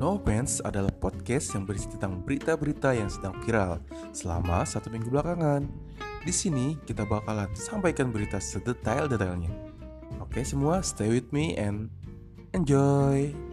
No Offense adalah podcast yang berisi tentang berita-berita yang sedang viral selama satu minggu belakangan. Di sini kita bakalan sampaikan berita sedetail-detailnya. Oke semua, stay with me and enjoy.